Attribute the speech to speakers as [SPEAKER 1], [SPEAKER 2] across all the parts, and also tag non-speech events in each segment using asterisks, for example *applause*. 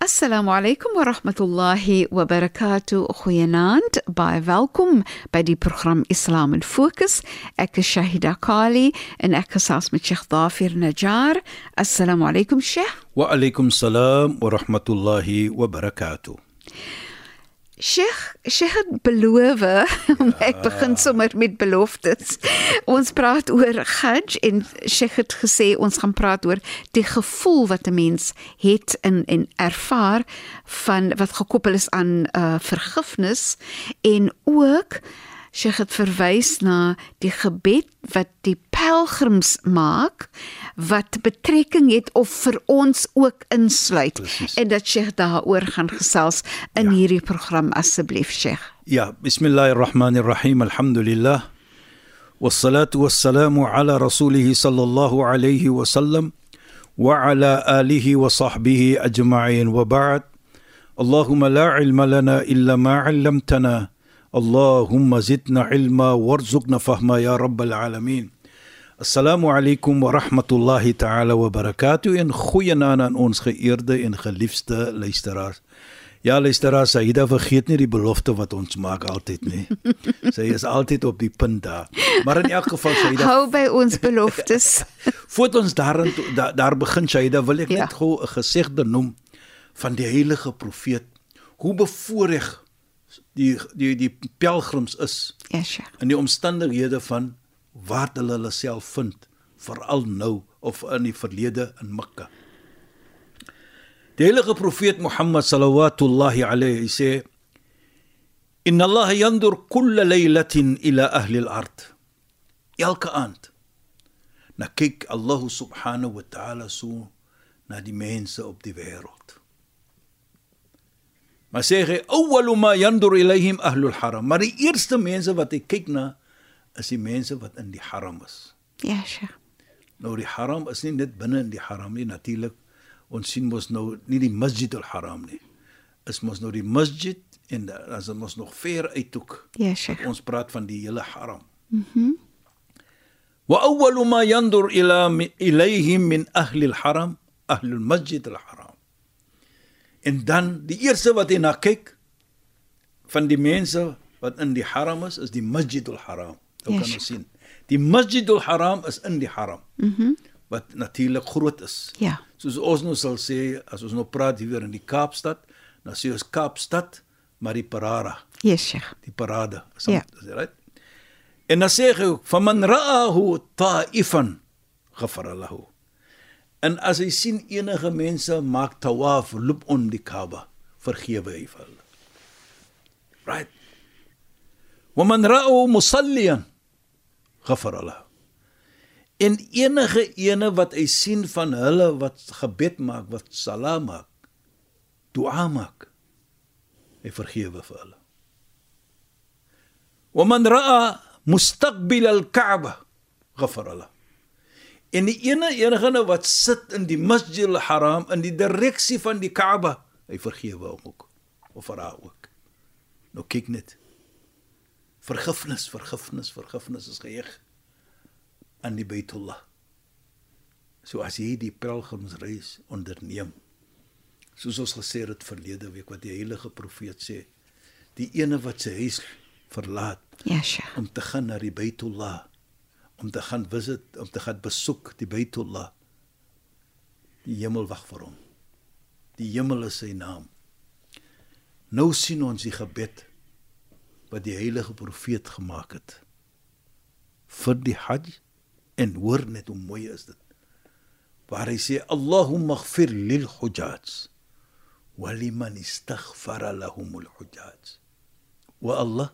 [SPEAKER 1] Assalamu alaykum wa rahmatullahi wa barakatuh. Goeienaand. Baie welkom by die program Islam in Fokus. Ek is Shahida Kali en ek gesels met Sheikh Dafir Najjar. Assalamu alaykum Sheikh.
[SPEAKER 2] Wa alaykum salaam wa rahmatullahi wa barakatuh.
[SPEAKER 1] Sheikh, Sheikh het beloof, *laughs* ek begin sommer met beloftes. Ons praat oor Hajj en Sheikh het gesê ons gaan praat oor die gevoel wat 'n mens het in en ervaar van wat gekoppel is aan uh vergifnis en ook Sheikh het verwys na die gebed wat die pelgrims maak wat betrekking het of vir ons ook insluit
[SPEAKER 2] Precies.
[SPEAKER 1] en dat Sheikh daaroor gaan gesels in ja. hierdie program asseblief Sheikh.
[SPEAKER 2] Ja, bismillahirrahmanirrahim. Alhamdulillah. والصلاة والسلام على رسوله صلى الله عليه وسلم وعلى آله وصحبه أجمعين وبعد اللهم لا علم لنا إلا ما علمتنا اللهم زدنا علما وارزقنا فهما يا رب العالمين Assalamu alaykum wa rahmatullahi ta'ala wa barakatuh en goeienaand aan ons geëerde en geliefde luisteraars. Ja luisteraars, Saida vergeet nie die belofte wat ons maak altyd nie. *laughs* Sy is altyd op die punt daar. Maar in elk geval Saida,
[SPEAKER 1] Hou by ons beloftes. *laughs*
[SPEAKER 2] voordat ons daarin toe- daar, begin Saida, wil ek
[SPEAKER 1] Ja.
[SPEAKER 2] net gou 'n gesegde noem van die heilige profeet. Hoe bevoorreg die die die pelgrims is
[SPEAKER 1] ja Sheikh.
[SPEAKER 2] in die omstandighede van waar hulle hulle self vind veral nou of in die verlede in Mekka. Die heilige profeet Mohammed sallallahu alayhi sê Inna Allah yandur kulla laylatin ila ahli al-ard. Elke aand. Na kyk Allah subhanahu wa ta'ala so na die mense op die wêreld. Maar sê hy awwalu ma yandur ilayhim ahlul haram. Maar die eerste mense wat hy kyk na is die mense wat in die haram is.
[SPEAKER 1] Ja Sheikh.
[SPEAKER 2] Nou die haram is nie net binne in die haram nie natuurlik. Ons sien mos nou nie die Masjid al-Haram nie. Is mos nou die masjid en dit mos nog ver uithoek.
[SPEAKER 1] Ja Sheikh.
[SPEAKER 2] Ons praat van die hele haram. Mhm. Awwalu ma yandur ila mi- ilayhim min ahli al-haram, ahli al-masjid al-haram. En dan die eerste wat hy na kyk van die mense wat in die haram is, is die Masjid al-Haram. Dit
[SPEAKER 1] Ja,
[SPEAKER 2] kan ons sien. Die Masjid al-Haram is in die haram. Mhm. Wat natuurlik groot is.
[SPEAKER 1] Ja.
[SPEAKER 2] Soos ons nou sal sê as ons nou praat hier in die Kaapstad, dan sê ons Kaapstad, maar die Parara,
[SPEAKER 1] Yes Sheikh.
[SPEAKER 2] die parade. Is
[SPEAKER 1] Ja.
[SPEAKER 2] dit right? En dan sê hy ook, "Faman ra'ahu ta'ifan ghafara lahu." En as hy sien enige mense maak tawaf, loop om die Kaaba, vergewe hy vir hulle. Right? ومن رأوا مصليا غفر له en enige ene wat hy sien van hulle wat gebed maak wat salaam maak dua maak hy vergewe vir hulle ومن راى مستقبل الكعبه غفر له en die ene enigene wat sit in die Masjid al-Haram in die direksie van die Kaaba hy vergewe hom ook of vir haar ook nou kyk net vergifnis vergifnis vergifnis is geheg aan die Baitullah. So as jy die pelgrimsreis onderneem soos ons gesê het verlede week wat die heilige profeet sê die ene wat sy huis verlaat
[SPEAKER 1] Ja Sheikh.
[SPEAKER 2] om te gaan na die Baitullah om te gaan visit om te gaan besoek die Baitullah die hemel wag vir hom. Die hemel is sy naam. Nou sien ons die gebed wat die heilige profeet gemaak het vir die hajj en hoor net hoe mooi is dit waar hy sê Allahumma ighfir lil hujaj wa liman istaghfara lahum al hujaj. Wa Allah,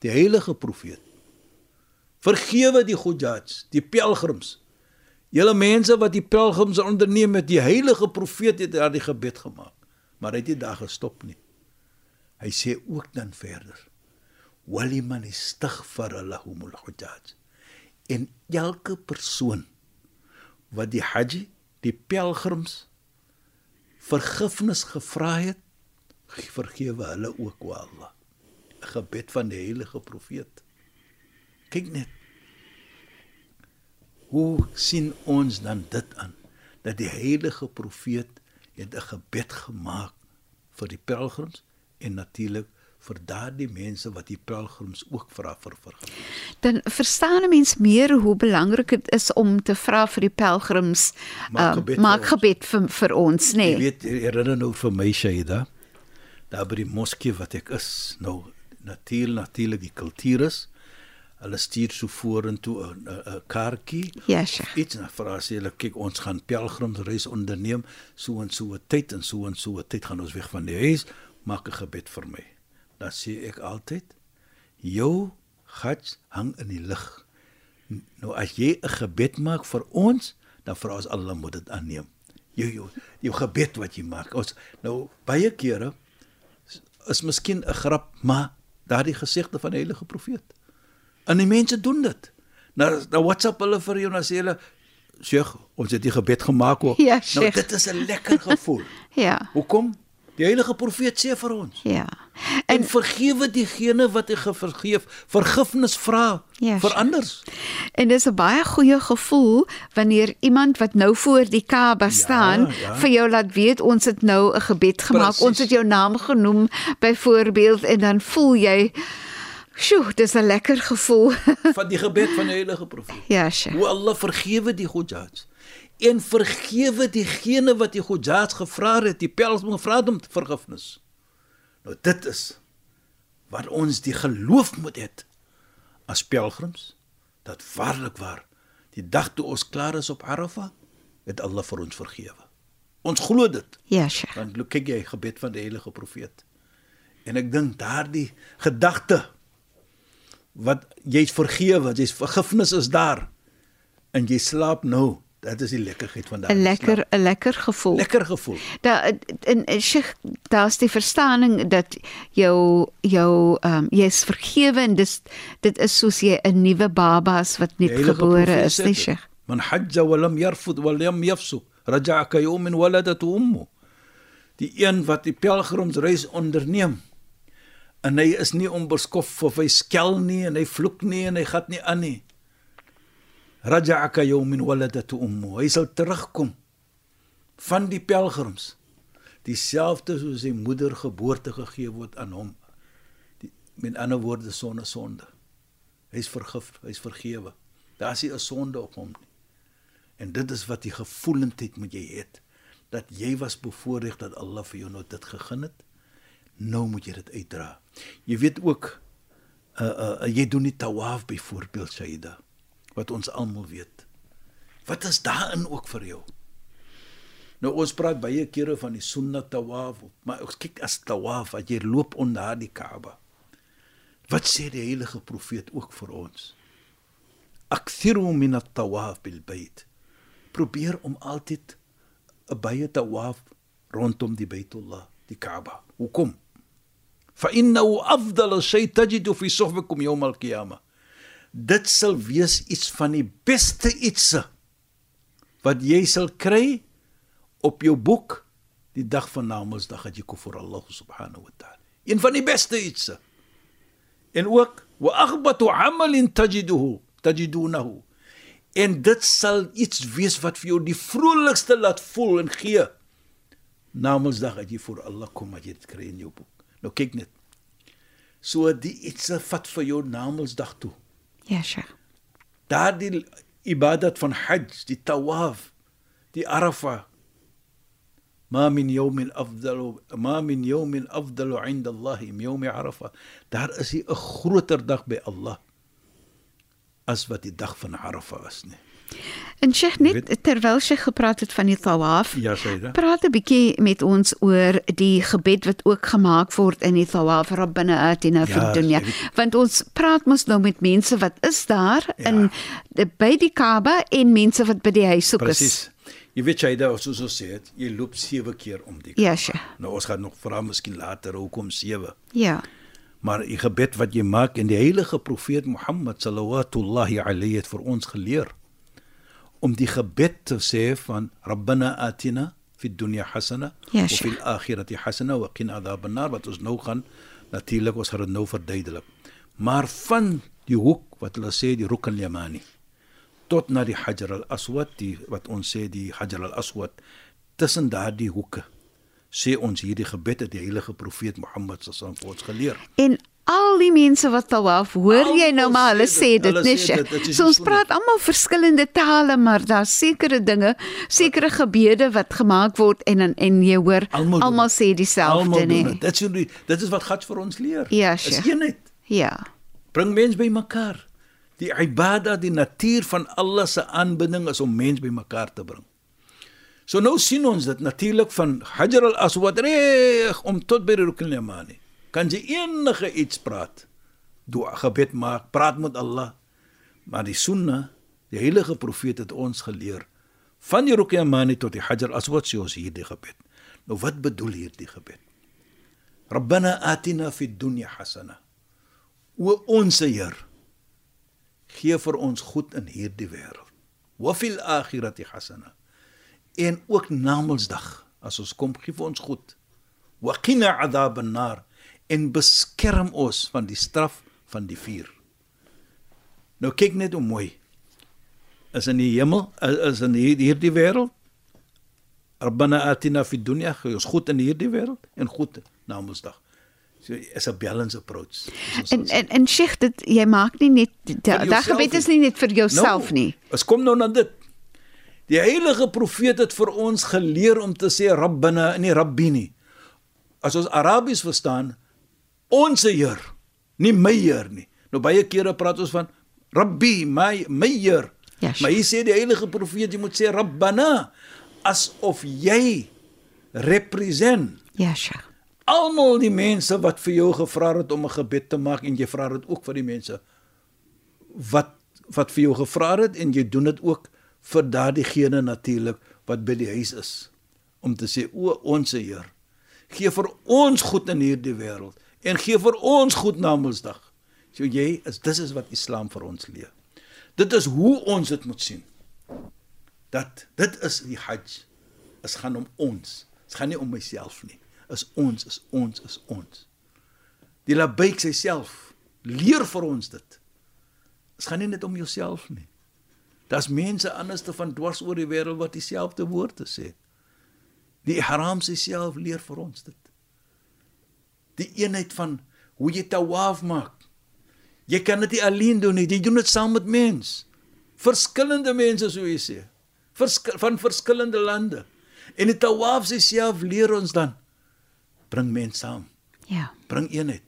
[SPEAKER 2] die heilige profeet, vergewe die hujaj, die pelgrims. Julle mense wat die pelgrims onderneem met die heilige profeet het daardie gebed gemaak, maar hy het nie daar gestop nie. Hy sê ook dan verder: "Wa liman istaghfara lahum al hujaj." En elke persoon wat die haji, die pelgrims vergifnis gevra het, vergewe hulle ook o Allah. 'n Gebed van die heilige profeet. Kyk net. Hoe sien ons dan dit aan dat die heilige profeet het 'n gebed gemaak vir die pelgrims en natuurlik vir daardie mense wat die pelgrims ook vra vir vergifnis.
[SPEAKER 1] Dan verstaan 'n mens meer hoe belangrik dit is om te vra vir die pelgrims
[SPEAKER 2] Maak
[SPEAKER 1] uh,
[SPEAKER 2] gebed vir
[SPEAKER 1] maak
[SPEAKER 2] ons.
[SPEAKER 1] gebed vir vir ons, nê.
[SPEAKER 2] Jy
[SPEAKER 1] Nee.
[SPEAKER 2] weet herinner nou vir my Shaida daar by die moskee wat ek is nou natuurlik natuurlik die kultuur is hulle stuur so vorentoe 'n 'n kaartjie
[SPEAKER 1] Ja, Sheikh.
[SPEAKER 2] iets na vra as hulle kyk ons gaan pelgrimsreis onderneem so en so 'n tyd en so en so 'n tyd gaan ons weg van die huis maak 'n gebed vir my dan sê ek altyd jou hart hang in die lug nou as jy 'n gebed maak vir ons dan vra ons Allah moet dit aanneem. Jou jou jou gebed wat jy maak. Ons nou baie kere is, is miskien 'n grap maar daardie gesegde van die heilige profeet. En die mense doen dit. Nou nou WhatsApp hulle vir jou en dan sê hulle Sheikh ons het die gebed gemaak ook
[SPEAKER 1] Ja,
[SPEAKER 2] nou
[SPEAKER 1] Sheikh.
[SPEAKER 2] dit is 'n lekker gevoel. *laughs*
[SPEAKER 1] Ja.
[SPEAKER 2] hoekom die heilige profeet sê vir ons
[SPEAKER 1] Ja.
[SPEAKER 2] en vergewe diegene wat hy vergeef vergifnis vra
[SPEAKER 1] Ja,
[SPEAKER 2] vir anders
[SPEAKER 1] En dis 'n baie goeie gevoel wanneer iemand wat nou voor die Kaaba staan
[SPEAKER 2] ja.
[SPEAKER 1] vir jou laat weet ons het nou 'n gebed gemaak.
[SPEAKER 2] Precies.
[SPEAKER 1] Ons het jou naam genoem byvoorbeeld en dan voel jy Sjoe, dis 'n lekker gevoel.
[SPEAKER 2] van die gebed van die heilige profeet
[SPEAKER 1] ja, Sheikh.
[SPEAKER 2] hoe Allah vergewe die hujjaj en vergewe diegene wat die hujjaj gevra het die pelgrim gevra het om vergifnis nou dit is wat ons die geloof moet hê as pelgrims dat waarlik waar die dag toe ons klaar is op Arafah het Allah vir ons vergewe ons glo dit
[SPEAKER 1] Ja, Sheikh.
[SPEAKER 2] Want kyk jy gebed van die heilige profeet. En ek dink daardie gedagte wat jy's vergewe, jy's vergifnis is daar en jy slaap nou. Dit is die lekkerheid van
[SPEAKER 1] 'n
[SPEAKER 2] daardie
[SPEAKER 1] Lekker. 'n lekker gevoel.
[SPEAKER 2] lekker gevoel.
[SPEAKER 1] Daar in Sheikh, daar's die verstaaning dat jou jou ehm um, jy's vergewe en dis dit is soos jy 'n nuwe baba's wat
[SPEAKER 2] Die
[SPEAKER 1] net gebore is,
[SPEAKER 2] dit.
[SPEAKER 1] Sheikh?
[SPEAKER 2] Man hajja wa lam yarfud wa lam yafsuk raja'a ka yawmin waladatu ummu. Die een wat die pelgrimsreis onderneem en hy is nie onbeskof of hy skel nie en hy vloek nie en hy gat nie aan nie. Raja'a ka yawmin waladatu ummu. Hy sal terugkom van die pelgrims dieselfde soos sy moeder geboorte gegee word aan hom. Die, met ander woorde sonder sonde. Hy's vergif, hy's vergewe. Daar's nie 'n sonde op hom nie. En dit is wat die gevoelendheid moet jy het dat jy was bevoordeel dat Allah vir jou nou dit gegee het. Nou moet jy dit uitdra. Jy weet ook uh uh jy doen nie tawaf byvoorbeeld Shaida wat ons almal weet. Wat is daarin ook vir jou? Nou ons praat baie kere van die sunnah tawaf, maar ons kyk as tawaf as jy loop onder daardie Kaaba. Wat sê die heilige profeet ook vir ons? Akthiru min at-tawaf bil bayt. Probeer om altyd 'n baie tawaf rondom die Baitullah, die Kaaba. Hoekom? Fa innahu afdal shay tajidu fi suhbikum yawm al-qiyamah. Dit sal wees iets van die beste ietsie wat jy sal kry op jou boek die dag van Namedsdag dat jy kom voor Allah subhanahu wa ta'ala. Een van die beste ietsie. En ook wa aghbatu amalin tajiduhu tajidunahu. En dit sal iets wees wat vir jou die vrolikste laat voel en gee. Namedsdag dat jy voor Allah kom dat jy dit kry in jou boek. Nou kyk net. So die iets vat vir jou Namedsdag toe.
[SPEAKER 1] يا Schach.
[SPEAKER 2] تعدي die Ibadat von Hajj, die Tawaf, die ما من يوم أفضل ما من يوم أفضل عند الله من يوم عرفة. دار أسي أخرو تردق بالله الله. أثبت الدخ عرفة أسنه
[SPEAKER 1] En Sheikh net terwyl sy gepraat het van die tawaf,
[SPEAKER 2] Ja, Saida.
[SPEAKER 1] praat 'n bietjie met ons oor die gebed wat ook gemaak word in die tawaf atina
[SPEAKER 2] Ja,
[SPEAKER 1] fid dunya.
[SPEAKER 2] jy weet-
[SPEAKER 1] Want ons praat mos nou met mense wat is daar
[SPEAKER 2] Ja.
[SPEAKER 1] in by die Kaaba en mense wat by die huis soek is.
[SPEAKER 2] Presies. Jy weet Saida, soos ons sê, het, jy loop 7 keer om die
[SPEAKER 1] Ja, Sheikh.
[SPEAKER 2] Nou ons gaan nog vra miskien later hoekom 7.
[SPEAKER 1] Ja.
[SPEAKER 2] Maar die gebed wat jy maak en die heilige profeet Mohammed sallallahu alayhi het vir ons geleer om die gebed te sê van Rabbana atina fid dunya hasana
[SPEAKER 1] Ja,
[SPEAKER 2] wa fil akhirati hasana wa qina adhaban nar wat ons nou gaan natuurlik ons gaan dit nou verduidelik. Maar van die hoek wat hulle sê die rukn yamani tot na die Hajar al-Aswad die wat ons sê die Hajar al-Aswad tussen daardie hoeke sê ons hierdie gebed het die heilige profeet Mohammed wasallam vir ons geleer.
[SPEAKER 1] En al die mense wat tawaf, hoor jy nou maar hulle
[SPEAKER 2] sê dit,
[SPEAKER 1] nee. Sheikh.
[SPEAKER 2] is
[SPEAKER 1] So ons praat almal verskillende tale, maar daar's sekere dinge, sekere gebede wat gemaak word en en, en jy hoor
[SPEAKER 2] Almal
[SPEAKER 1] sê dieselfde,
[SPEAKER 2] doen
[SPEAKER 1] nee.
[SPEAKER 2] dit. Is dit is wat God vir ons leer.
[SPEAKER 1] Ja,
[SPEAKER 2] is eenheid.
[SPEAKER 1] Ja.
[SPEAKER 2] Bring mens by mekaar. Die ibada, die natuur van Allah se aanbidding is om mens by mekaar te bring. So nou sien ons dit natuurlik van Hajar al-Aswad reg om tot by Rukn al-Yamani. Kan jy enige iets praat? Dua gebed maak, praat met Allah. Maar die Sunnah, die heilige profeet het ons geleer van die Rukn al-Yamani tot die Hajar al-Aswad sê ons hierdie gebed. Nou wat bedoel hierdie gebed? Rabbana atina fid dunya hasana. O ons Heer, gee vir ons goed in hierdie wêreld. Wa fil akhirati hasana. En ook na Mondsdag, as ons kom, gee vir ons goed. Wa qina adhab an-nar en beskerm ons van die straf van die vuur. Nou kyk net hoe mooi. Is in die hemel, is in hier- hierdie wêreld. Rabbana atina fid dunya, ons goed in hierdie wêreld en goed na Mondsdag. So is 'n balance approach.
[SPEAKER 1] En en en Sheikh, dit jy maak nie net daai gebed is
[SPEAKER 2] nie.
[SPEAKER 1] net vir jouself nie.
[SPEAKER 2] Ons kom nou na dit. Die heilige profeet het vir ons geleer om te sê Rabbana en nie Rabbi nie. As ons Arabies verstaan, ons Heer, nie my Heer nie. Nou baie kere praat ons van Rabbi, my my Heer.
[SPEAKER 1] Sure.
[SPEAKER 2] maar hier sê die heilige profeet jy moet sê Rabbana asof jy represent
[SPEAKER 1] Ja, Sheikh.
[SPEAKER 2] almal die mense wat vir jou gevra het om 'n gebed te maak en jy vra dit ook vir die mense wat wat vir jou gevra het en jy doen dit ook vir daardie natuurlik wat by die huis is om te sê o ons Heer gee vir ons goed in hierdie wêreld en gee vir ons goed na Mondsdag. So jy is dis is wat Islam vir ons leer. Dit is hoe ons dit moet sien. Dat dit is die Hajj. Dit gaan om ons. Dit gaan nie om myself nie. Is ons, is ons, is ons. Die Labbaik self leer vir ons dit. Dit gaan nie net om jouself nie. Daar's mense anderste van dwars oor die wêreld wat dieselfde woorde sê. Die Ihram self leer vir ons dit. Die eenheid van hoe jy tawaf maak. Jy kan dit nie alleen doen nie, jy doen dit saam met mens. Verskillende mense so jy sê. Versk van verskillende lande. En die tawaf self leer ons dan bring mense saam,
[SPEAKER 1] Ja.
[SPEAKER 2] bring eenheid.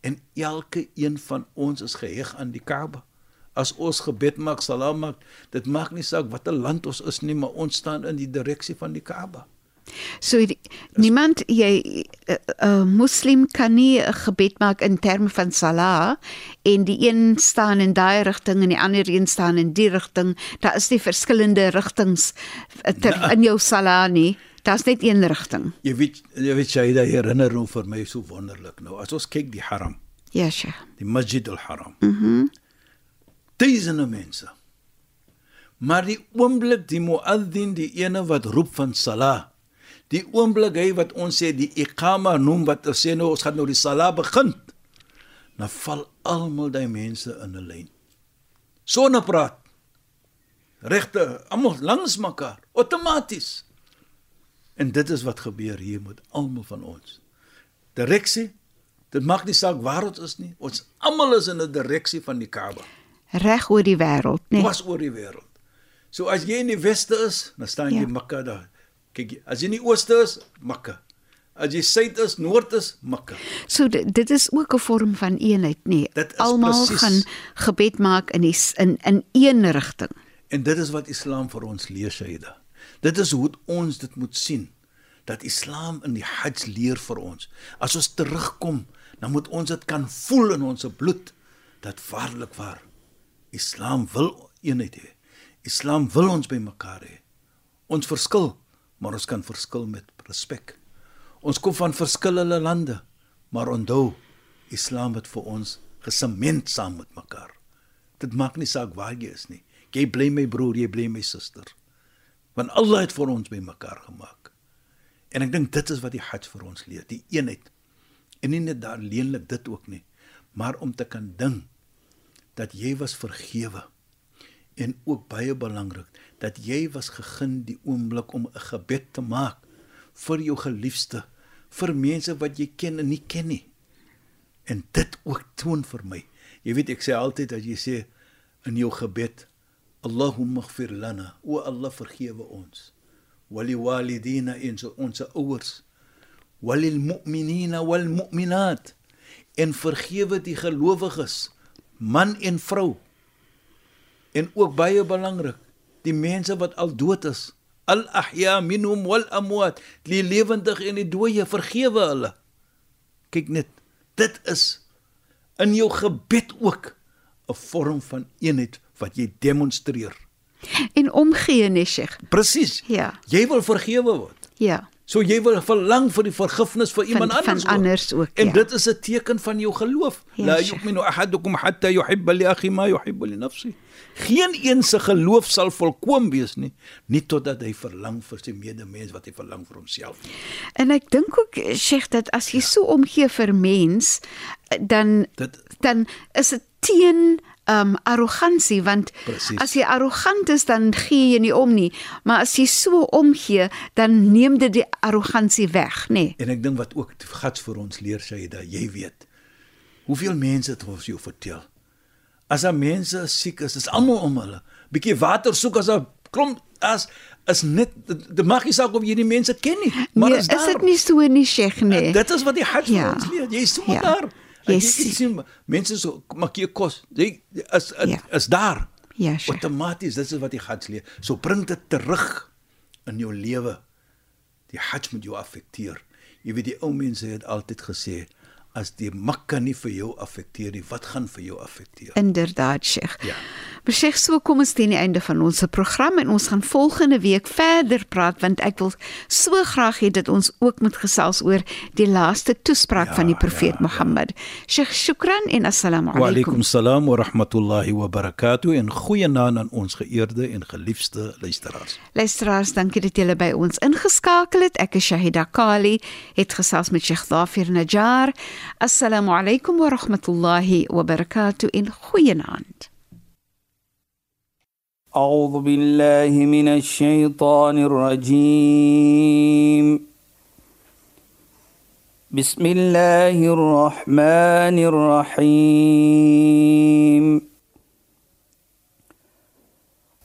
[SPEAKER 2] En elke een van ons is geheg aan die Kaaba. As ons gebed maak, salam maak, dit maak nie saak watter land ons is nie, maar ons staan in die direksie van die Kaaba.
[SPEAKER 1] So die, niemand jy 'n uh, uh, moslim kan nie 'n gebed maak in terme van salah en die een staan in daai rigting en die ander een staan in die rigting. Daar is nie verskillende rigtings uh, ter,
[SPEAKER 2] Nee.
[SPEAKER 1] in jou salah nie. Daar's net een rigting.
[SPEAKER 2] Jy weet jy weet Shaida herinner nou vir my so wonderlik nou. As ons kyk die Haram,
[SPEAKER 1] Ja, Sheikh.
[SPEAKER 2] die Masjid al-Haram. Mhm. Mm Duisende mense. Maar die oomblik die muaddin, die ene wat roep van salah, die oomblik hy wat ons sê die iqama noem wat ons sê nou ons gaan nou die salah begin. Dan val almal daai mense in 'n lyn. Sonder praat. Regte, almal langs mekaar, outomaties. En dit is wat gebeur hier met almal van ons. Direksie. Dit maak nie saak waar ons is nie. Ons almal is in 'n direksie van die Kaaba.
[SPEAKER 1] Reg oor die wêreld,
[SPEAKER 2] Nee.
[SPEAKER 1] nee.
[SPEAKER 2] Was oor die wêreld. So as jy in die weste is, dan staan jy
[SPEAKER 1] Ja.
[SPEAKER 2] Mekka daar. Kyk, as jy in die ooste is, Mekka. As jy suid is, noord is, Mekka.
[SPEAKER 1] So dit, dit is ook 'n vorm van eenheid, nee.
[SPEAKER 2] Dit is
[SPEAKER 1] Almal
[SPEAKER 2] presies.
[SPEAKER 1] gaan gebed maak in die in in een rigting.
[SPEAKER 2] En dit is wat Islam vir ons leer, Shaida. Dit is hoe ons dit moet sien dat Islam in die Hajj leer vir ons. As ons terugkom, dan moet ons dit kan voel in ons bloed dat waarlik waar Islam wil eenheid hê. Islam wil ons bymekaar hê. Ons verskil, maar ons kan verskil met respek. Ons kom van verskillende lande, maar onthou, Islam het vir ons gesement saam met mekaar. Dit maak nie saak waar jy is nie. Jy bly my broer, jy bly my suster. Want Allah het vir ons bymekaar gemaak. En ek dink dit is wat die Hajj vir ons leer, die eenheid. En nie net daar leenlik dit ook nie, maar om te kan ding dat jy was vergewe. En ook baie belangrik dat jy was gegun die oomblik om 'n gebed te maak vir jou geliefde, vir mense wat jy ken en nie ken nie. En dit ook toon vir my. Jy weet ek sê altyd as jy sê in jou gebed Allahumma ighfir lana o Allah vergewe ons wali walidina in ons ouers walil mu'minina wal mu'minat en vergewe die gelowiges man en vrou en ook baie belangrik die mense wat al dood is al ahya minhum wal amwat die lewendig en die dooie vergewe hulle kyk net dit is in jou gebed ook 'n vorm van eenheid wat jy demonstreer
[SPEAKER 1] En omgee, Sheikh.
[SPEAKER 2] presies
[SPEAKER 1] Ja.
[SPEAKER 2] jy wil vergewe word
[SPEAKER 1] Ja.
[SPEAKER 2] So jy wil verlang vir die vergifnis vir iemand
[SPEAKER 1] van
[SPEAKER 2] anders.
[SPEAKER 1] anders ook,
[SPEAKER 2] En
[SPEAKER 1] ja.
[SPEAKER 2] dit is 'n teken van jou geloof.
[SPEAKER 1] Ja,
[SPEAKER 2] La yu'minu ahadukum hatta yuhibba li akhi ma yuhibbu li nafsi. Geen een se geloof sal volkoem wees nie, nie totdat hy verlang vir sy medemens wat hy verlang vir homself.
[SPEAKER 1] En ek dink ook Sheikh dat as jy so omgee vir mens, dan
[SPEAKER 2] Dit
[SPEAKER 1] dan is dit teen um arrogansie want
[SPEAKER 2] Presies.
[SPEAKER 1] as jy arrogant is dan gee jy nie om nie maar as jy so omgee dan neem dit die arrogansie weg nê nee.
[SPEAKER 2] en ek dink wat ook gats vir ons leer sê dat jy weet. Hoeveel mense het ons jou vertel? As daar mense siek is, is almal om hulle. Bietjie water soek as 'n klomp as is net dit mag nie saak of jy die mense ken nie, maar
[SPEAKER 1] nee,
[SPEAKER 2] is
[SPEAKER 1] is
[SPEAKER 2] daar.
[SPEAKER 1] dit nie so nie Sheikh nee
[SPEAKER 2] En Dit is wat die Hajj vir
[SPEAKER 1] Ja.
[SPEAKER 2] ons leer. Jy is so
[SPEAKER 1] Ja.
[SPEAKER 2] daar.
[SPEAKER 1] Jy
[SPEAKER 2] Jy
[SPEAKER 1] sien-
[SPEAKER 2] sien mense so maak jy kos. Jy is is,
[SPEAKER 1] Ja.
[SPEAKER 2] is daar.
[SPEAKER 1] Ja, Sheikh.
[SPEAKER 2] Outomaties, dit is wat die Hajj leer. So bring dit terug in jou lewe. Die Hajj moet jou affekteer. Jy weet die ou mense het altyd gesê as die Mekka nie vir jou affekteer nie, wat gaan vir jou affekteer?
[SPEAKER 1] Inderdaad, Sheikh.
[SPEAKER 2] Ja.
[SPEAKER 1] Maar Sheikh, so kom ons teen die einde van ons program en ons gaan volgende week verder praat want ek wil so graag hê dat ons ook moet gesels oor die laaste toespraak
[SPEAKER 2] Ja,
[SPEAKER 1] van die profeet
[SPEAKER 2] ja, ja.
[SPEAKER 1] Mohammed. Sheikh, shukran en assalamu
[SPEAKER 2] Wa
[SPEAKER 1] alaykum.
[SPEAKER 2] alaykum salaam wa rahmatullahi wa barakatuh en goeienaand aan ons geëerde en geliefde luisteraars.
[SPEAKER 1] Luisteraars, dankie dat julle by ons ingeskakel het. Ek is Shahida Kali, het gesels met Sheikh Dhafir Najjar. السلام عليكم ورحمة الله وبركاته. إن خوين عند
[SPEAKER 3] أعوذ بالله من الشيطان الرجيم. بسم الله الرحمن الرحيم.